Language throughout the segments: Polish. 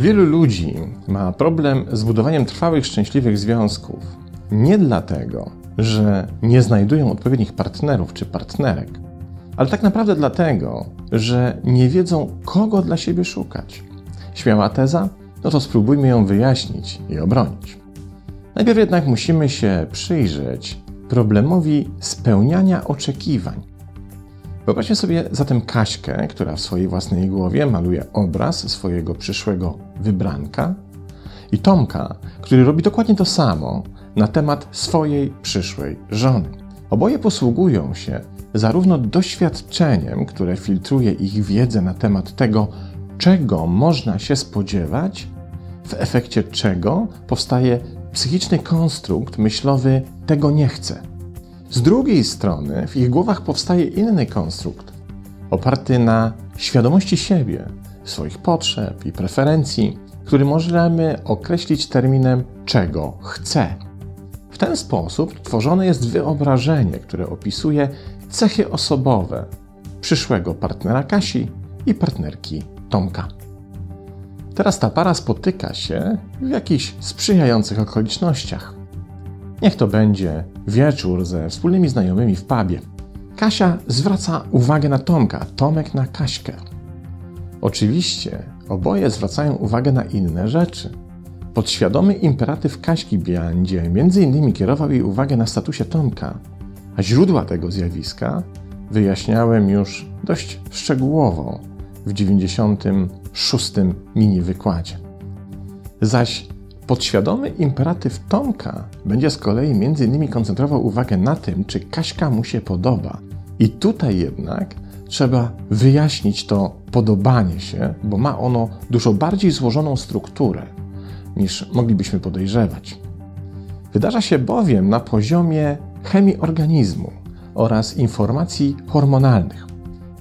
Wielu ludzi ma problem z budowaniem trwałych, szczęśliwych związków nie dlatego, że nie znajdują odpowiednich partnerów czy partnerek, ale tak naprawdę dlatego, że nie wiedzą, kogo dla siebie szukać. Śmiała teza? No to spróbujmy ją wyjaśnić i obronić. Najpierw jednak musimy się przyjrzeć problemowi spełniania oczekiwań. Wyobraźmy sobie zatem Kaśkę, która w swojej własnej głowie maluje obraz swojego przyszłego wybranka, i Tomka, który robi dokładnie to samo na temat swojej przyszłej żony. Oboje posługują się zarówno doświadczeniem, które filtruje ich wiedzę na temat tego, czego można się spodziewać, w efekcie czego powstaje psychiczny konstrukt myślowy tego nie chcę. Z drugiej strony w ich głowach powstaje inny konstrukt, oparty na świadomości siebie, swoich potrzeb i preferencji, który możemy określić terminem czego chcę. W ten sposób tworzone jest wyobrażenie, które opisuje cechy osobowe przyszłego partnera Kasi i partnerki Tomka. Teraz ta para spotyka się w jakichś sprzyjających okolicznościach. Niech to będzie wieczór ze wspólnymi znajomymi w pubie. Kasia zwraca uwagę na Tomka, Tomek na Kaśkę. Oczywiście oboje zwracają uwagę na inne rzeczy. Podświadomy imperatyw Kaśki będzie m.in. kierował jej uwagę na statusie Tomka, a źródła tego zjawiska wyjaśniałem już dość szczegółowo w 96. mini wykładzie. Zaś podświadomy imperatyw Tomka będzie z kolei m.in. koncentrował uwagę na tym, czy Kaśka mu się podoba. I tutaj jednak trzeba wyjaśnić to podobanie się, bo ma ono dużo bardziej złożoną strukturę niż moglibyśmy podejrzewać. Wydarza się bowiem na poziomie chemii organizmu oraz informacji hormonalnych.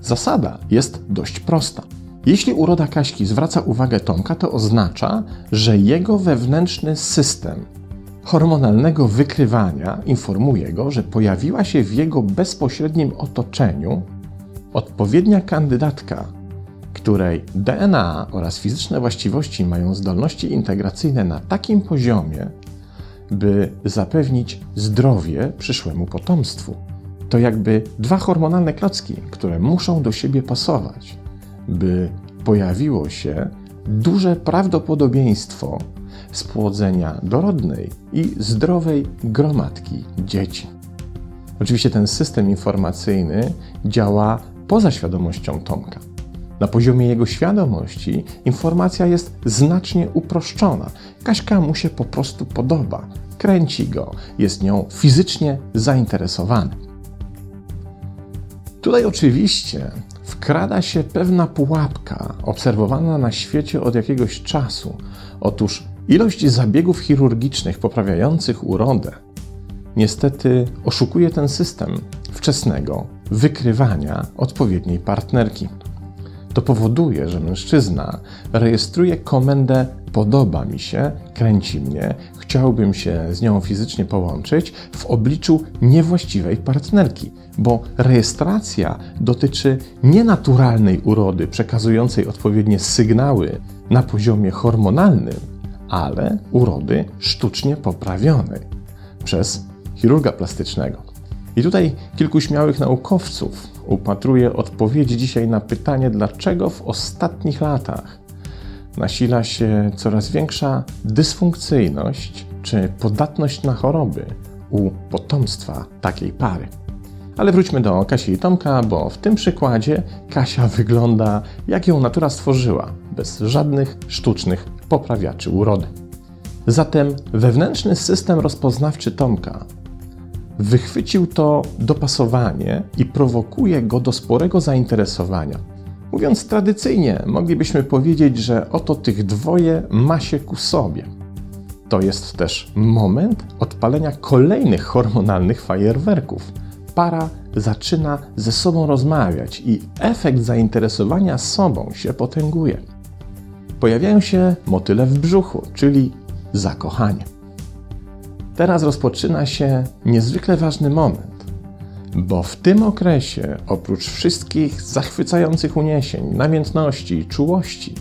Zasada jest dość prosta. Jeśli uroda Kaśki zwraca uwagę Tomka, to oznacza, że jego wewnętrzny system hormonalnego wykrywania informuje go, że pojawiła się w jego bezpośrednim otoczeniu odpowiednia kandydatka, której DNA oraz fizyczne właściwości mają zdolności integracyjne na takim poziomie, by zapewnić zdrowie przyszłemu potomstwu. To jakby dwa hormonalne klocki, które muszą do siebie pasować, by pojawiło się duże prawdopodobieństwo spłodzenia dorodnej i zdrowej gromadki dzieci. Oczywiście ten system informacyjny działa poza świadomością Tomka. Na poziomie jego świadomości informacja jest znacznie uproszczona. Kaśka mu się po prostu podoba, kręci go, jest nią fizycznie zainteresowany. Tutaj oczywiście wkrada się pewna pułapka obserwowana na świecie od jakiegoś czasu. Otóż ilość zabiegów chirurgicznych poprawiających urodę niestety oszukuje ten system wczesnego wykrywania odpowiedniej partnerki. To powoduje, że mężczyzna rejestruje komendę podoba mi się, kręci mnie, chciałbym się z nią fizycznie połączyć w obliczu niewłaściwej partnerki, bo rejestracja dotyczy nienaturalnej urody przekazującej odpowiednie sygnały na poziomie hormonalnym, ale urody sztucznie poprawionej przez chirurga plastycznego. I tutaj kilku śmiałych naukowców upatruje odpowiedzi dzisiaj na pytanie, dlaczego w ostatnich latach nasila się coraz większa dysfunkcyjność czy podatność na choroby u potomstwa takiej pary. Ale wróćmy do Kasi i Tomka, bo w tym przykładzie Kasia wygląda jak ją natura stworzyła, bez żadnych sztucznych poprawiaczy urody. Zatem wewnętrzny system rozpoznawczy Tomka wychwycił to dopasowanie i prowokuje go do sporego zainteresowania. Mówiąc tradycyjnie, moglibyśmy powiedzieć, że oto tych dwoje ma się ku sobie. To jest też moment odpalenia kolejnych hormonalnych fajerwerków. Para zaczyna ze sobą rozmawiać i efekt zainteresowania sobą się potęguje. Pojawiają się motyle w brzuchu, czyli zakochanie. teraz rozpoczyna się niezwykle ważny moment, bo w tym okresie, oprócz wszystkich zachwycających uniesień, namiętności i czułości,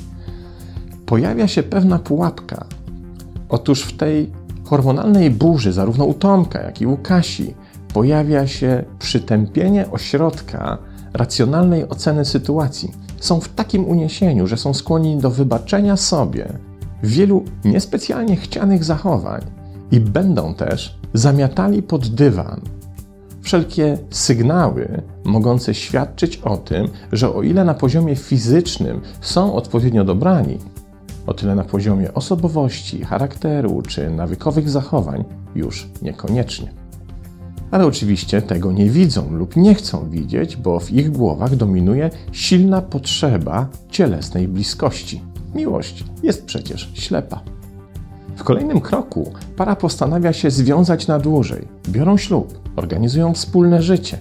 pojawia się pewna pułapka. Otóż w tej hormonalnej burzy, zarówno u Tomka, jak i u Kasi, pojawia się przytępienie ośrodka racjonalnej oceny sytuacji. Są w takim uniesieniu, że są skłonni do wybaczenia sobie wielu niespecjalnie chcianych zachowań i będą też zamiatali pod dywan wszelkie sygnały mogące świadczyć o tym, że o ile na poziomie fizycznym są odpowiednio dobrani, o tyle na poziomie osobowości, charakteru czy nawykowych zachowań już niekoniecznie. Ale oczywiście tego nie widzą lub nie chcą widzieć, bo w ich głowach dominuje silna potrzeba cielesnej bliskości. Miłość jest przecież ślepa. W kolejnym kroku para postanawia się związać na dłużej. Biorą ślub, organizują wspólne życie.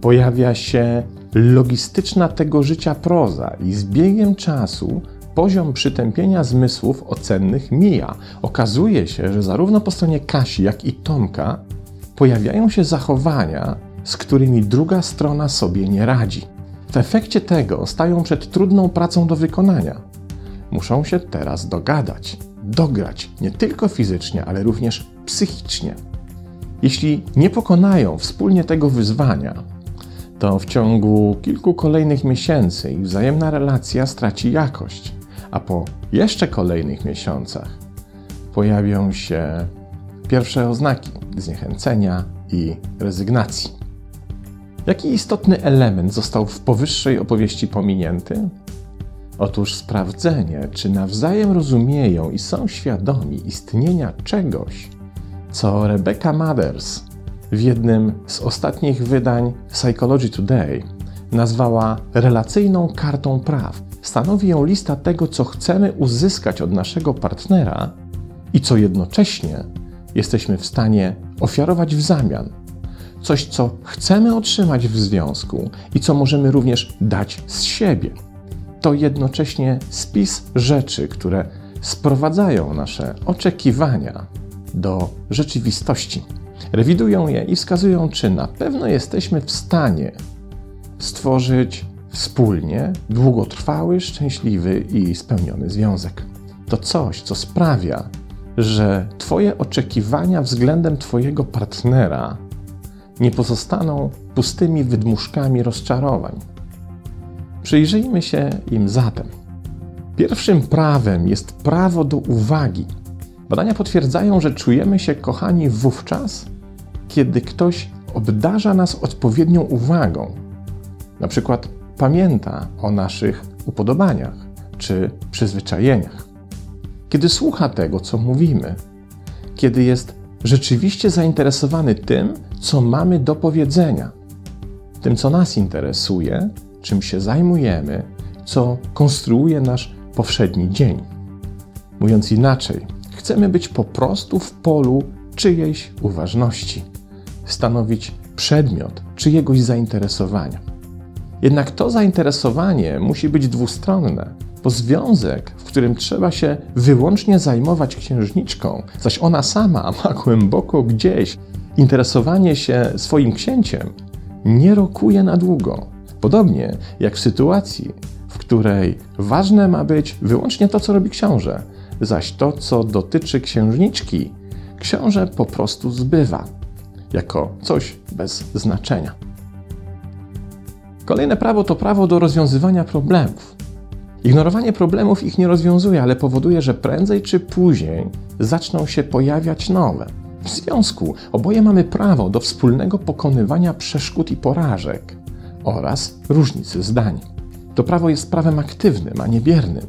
Pojawia się logistyczna tego życia proza i z biegiem czasu poziom przytępienia zmysłów ocennych mija. Okazuje się, że zarówno po stronie Kasi, jak i Tomka pojawiają się zachowania, z którymi druga strona sobie nie radzi. W efekcie tego stają przed trudną pracą do wykonania. Muszą się teraz dogadać, dograć nie tylko fizycznie, ale również psychicznie. Jeśli nie pokonają wspólnie tego wyzwania, to w ciągu kilku kolejnych miesięcy ich wzajemna relacja straci jakość, a po jeszcze kolejnych miesiącach pojawią się pierwsze oznaki zniechęcenia i rezygnacji. Jaki istotny element został w powyższej opowieści pominięty? Otóż sprawdzenie, czy nawzajem rozumieją i są świadomi istnienia czegoś, co Rebecca Mothers w jednym z ostatnich wydań Psychology Today nazwała relacyjną kartą praw. Stanowi ją lista tego, co chcemy uzyskać od naszego partnera i co jednocześnie jesteśmy w stanie ofiarować w zamian. Coś, co chcemy otrzymać w związku i co możemy również dać z siebie. To jednocześnie spis rzeczy, które sprowadzają nasze oczekiwania do rzeczywistości. Rewidują je i wskazują, czy na pewno jesteśmy w stanie stworzyć wspólnie długotrwały, szczęśliwy i spełniony związek. To coś, co sprawia, że Twoje oczekiwania względem Twojego partnera nie pozostaną pustymi wydmuszkami rozczarowań. Przyjrzyjmy się im zatem. Pierwszym prawem jest prawo do uwagi. Badania potwierdzają, że czujemy się kochani wówczas, kiedy ktoś obdarza nas odpowiednią uwagą. Na przykład pamięta o naszych upodobaniach czy przyzwyczajeniach kiedy słucha tego, co mówimy, kiedy jest rzeczywiście zainteresowany tym, co mamy do powiedzenia, tym, co nas interesuje, czym się zajmujemy, co konstruuje nasz powszedni dzień. Mówiąc inaczej, chcemy być po prostu w polu czyjejś uważności, stanowić przedmiot czyjegoś zainteresowania. Jednak to zainteresowanie musi być dwustronne bo związek, w którym trzeba się wyłącznie zajmować księżniczką, zaś ona sama ma głęboko gdzieś interesowanie się swoim księciem, nie rokuje na długo. Podobnie jak w sytuacji, w której ważne ma być wyłącznie to, co robi książę, zaś to, co dotyczy księżniczki, książę po prostu zbywa jako coś bez znaczenia. Kolejne prawo to prawo do rozwiązywania problemów. Ignorowanie problemów ich nie rozwiązuje, ale powoduje, że prędzej czy później zaczną się pojawiać nowe. W związku oboje mamy prawo do wspólnego pokonywania przeszkód i porażek oraz różnicy zdań. To prawo jest prawem aktywnym, a nie biernym.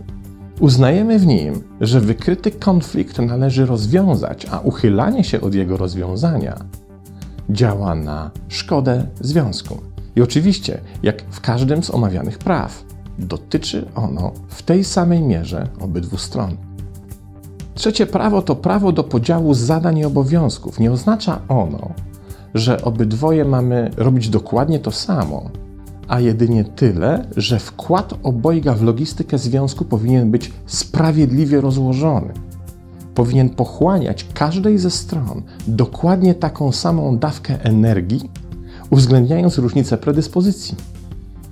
Uznajemy w nim, że wykryty konflikt należy rozwiązać, a uchylanie się od jego rozwiązania działa na szkodę związku. I oczywiście, jak w każdym z omawianych praw, dotyczy ono w tej samej mierze obydwu stron. Trzecie prawo to prawo do podziału zadań i obowiązków. Nie oznacza ono, że obydwoje mamy robić dokładnie to samo, a jedynie tyle, że wkład obojga w logistykę związku powinien być sprawiedliwie rozłożony. powinien pochłaniać każdej ze stron dokładnie taką samą dawkę energii, uwzględniając różnice predyspozycji.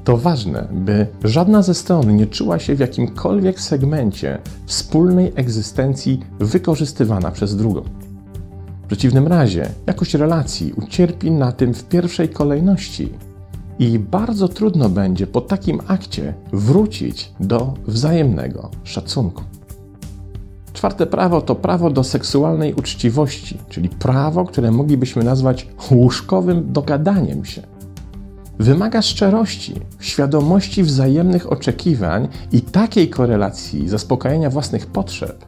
To ważne, by żadna ze stron nie czuła się w jakimkolwiek segmencie wspólnej egzystencji wykorzystywana przez drugą. W przeciwnym razie jakość relacji ucierpi na tym w pierwszej kolejności i bardzo trudno będzie po takim akcie wrócić do wzajemnego szacunku. Czwarte prawo to prawo do seksualnej uczciwości, czyli prawo, które moglibyśmy nazwać łóżkowym dogadaniem się. Wymaga szczerości, świadomości wzajemnych oczekiwań i takiej korelacji zaspokajania własnych potrzeb,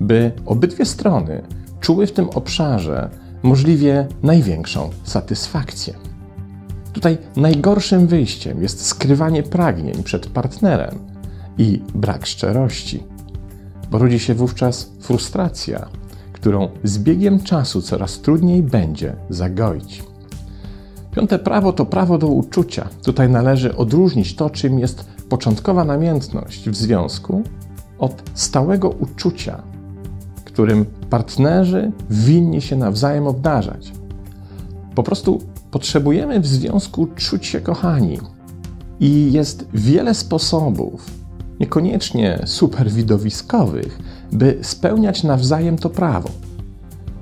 by obydwie strony czuły w tym obszarze możliwie największą satysfakcję. Tutaj najgorszym wyjściem jest skrywanie pragnień przed partnerem i brak szczerości, rodzi się wówczas frustracja, którą z biegiem czasu coraz trudniej będzie zagoić. Piąte prawo to prawo do uczucia. Tutaj należy odróżnić to, czym jest początkowa namiętność w związku, od stałego uczucia, którym partnerzy winni się nawzajem obdarzać. Po prostu potrzebujemy w związku czuć się kochani. I jest wiele sposobów, niekoniecznie super widowiskowych, by spełniać nawzajem to prawo.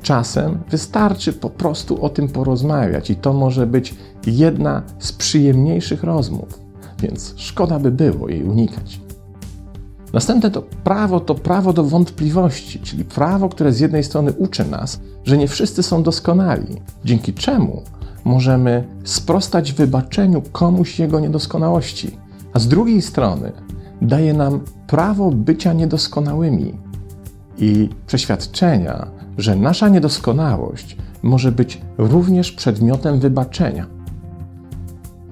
Czasem wystarczy po prostu o tym porozmawiać, i to może być jedna z przyjemniejszych rozmów, więc szkoda by było jej unikać. Następne to prawo to prawo do wątpliwości, czyli prawo, które z jednej strony uczy nas, że nie wszyscy są doskonali, dzięki czemu możemy sprostać wybaczeniu komuś jego niedoskonałości, a z drugiej strony daje nam prawo bycia niedoskonałymi i przeświadczenia, że nasza niedoskonałość może być również przedmiotem wybaczenia.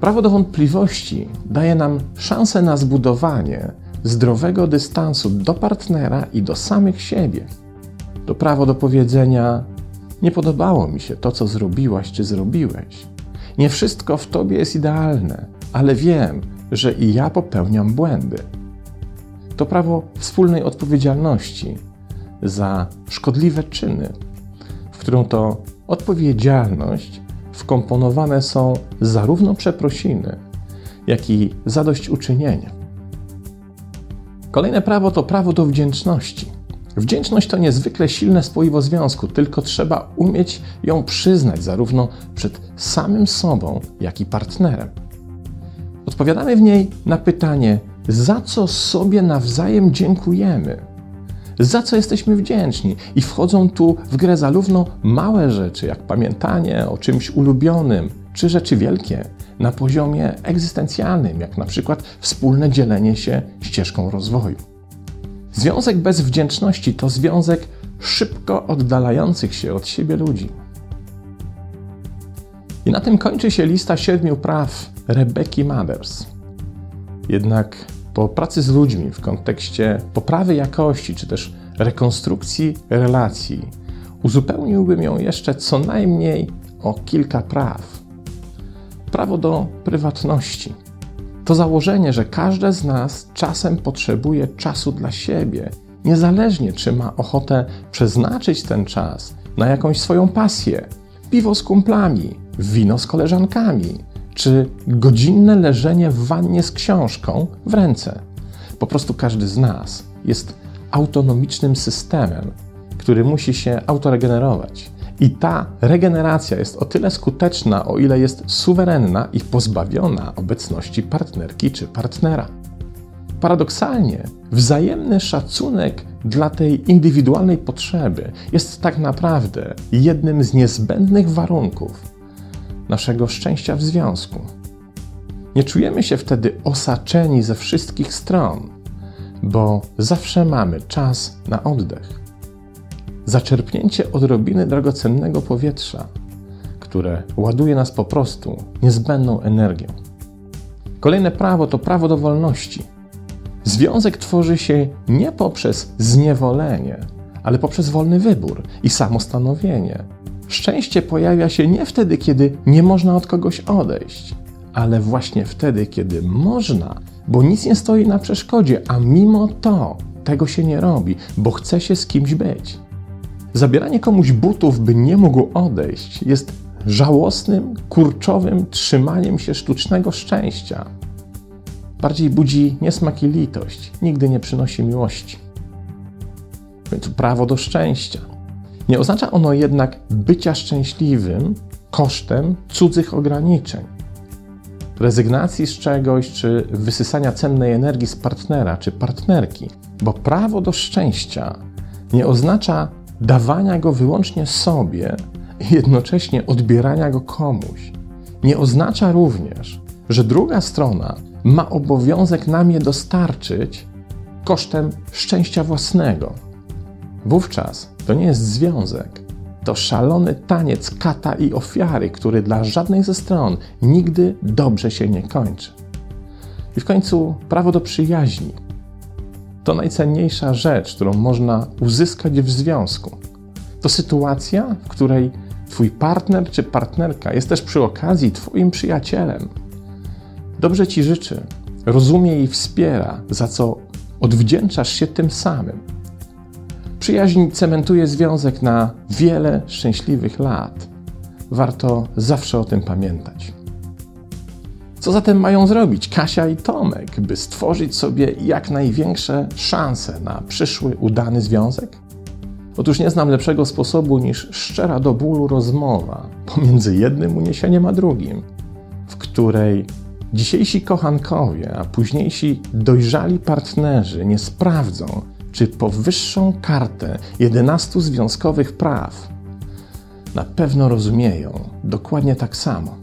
Prawo do wątpliwości daje nam szansę na zbudowanie zdrowego dystansu do partnera i do samych siebie. To prawo do powiedzenia: Nie podobało mi się to, co zrobiłaś czy zrobiłeś. Nie wszystko w tobie jest idealne, ale wiem, że i ja popełniam błędy. To prawo wspólnej odpowiedzialności za szkodliwe czyny, w którą to odpowiedzialność wkomponowane są zarówno przeprosiny, jak i zadośćuczynienie. Kolejne prawo to prawo do wdzięczności. Wdzięczność to niezwykle silne spoiwo związku, tylko trzeba umieć ją przyznać zarówno przed samym sobą, jak i partnerem. Odpowiadamy w niej na pytanie, za co sobie nawzajem dziękujemy za co jesteśmy wdzięczni. I wchodzą tu w grę zarówno małe rzeczy, jak pamiętanie o czymś ulubionym, czy rzeczy wielkie na poziomie egzystencjalnym, jak na przykład wspólne dzielenie się ścieżką rozwoju. Związek bez wdzięczności to związek szybko oddalających się od siebie ludzi. I na tym kończy się lista siedmiu praw Rebeki Mothers. Jednak po pracy z ludźmi w kontekście poprawy jakości czy też rekonstrukcji relacji, uzupełniłbym ją jeszcze co najmniej o kilka praw. Prawo do prywatności. To założenie, że każde z nas czasem potrzebuje czasu dla siebie, niezależnie czy ma ochotę przeznaczyć ten czas na jakąś swoją pasję, piwo z kumplami, wino z koleżankami, czy godzinne leżenie w wannie z książką w ręce. Po prostu każdy z nas jest autonomicznym systemem, który musi się autoregenerować. I ta regeneracja jest o tyle skuteczna, o ile jest suwerenna i pozbawiona obecności partnerki czy partnera. Paradoksalnie, wzajemny szacunek dla tej indywidualnej potrzeby jest tak naprawdę jednym z niezbędnych warunków naszego szczęścia w związku. Nie czujemy się wtedy osaczeni ze wszystkich stron, bo zawsze mamy czas na oddech. Zaczerpnięcie odrobiny drogocennego powietrza, które ładuje nas po prostu niezbędną energią. Kolejne prawo to prawo do wolności. Związek tworzy się nie poprzez zniewolenie, ale poprzez wolny wybór i samostanowienie, Szczęście pojawia się nie wtedy, kiedy nie można od kogoś odejść, ale właśnie wtedy, kiedy można, bo nic nie stoi na przeszkodzie, a mimo to tego się nie robi, bo chce się z kimś być. Zabieranie komuś butów, by nie mógł odejść, jest żałosnym, kurczowym trzymaniem się sztucznego szczęścia. Bardziej budzi niesmak i litość, nigdy nie przynosi miłości. W końcu prawo do szczęścia. Nie oznacza ono jednak bycia szczęśliwym kosztem cudzych ograniczeń rezygnacji z czegoś, czy wysysania cennej energii z partnera czy partnerki, bo prawo do szczęścia nie oznacza dawania go wyłącznie sobie i jednocześnie odbierania go komuś. Nie oznacza również, że druga strona ma obowiązek nam je dostarczyć kosztem szczęścia własnego. Wówczas to nie jest związek, to szalony taniec kata i ofiary, który dla żadnej ze stron nigdy dobrze się nie kończy. I w końcu prawo do przyjaźni. To najcenniejsza rzecz, którą można uzyskać w związku. To sytuacja, w której Twój partner czy partnerka jest też przy okazji Twoim przyjacielem. Dobrze Ci życzy, rozumie i wspiera, za co odwdzięczasz się tym samym. Przyjaźń cementuje związek na wiele szczęśliwych lat. Warto zawsze o tym pamiętać. Co zatem mają zrobić Kasia i Tomek, by stworzyć sobie jak największe szanse na przyszły udany związek? Otóż nie znam lepszego sposobu niż szczera do bólu rozmowa pomiędzy jednym uniesieniem a drugim, w której dzisiejsi kochankowie, a późniejsi dojrzali partnerzy nie sprawdzą, czy powyższą kartę 11 związkowych praw na pewno rozumieją dokładnie tak samo.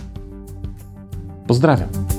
Pozdrawiam.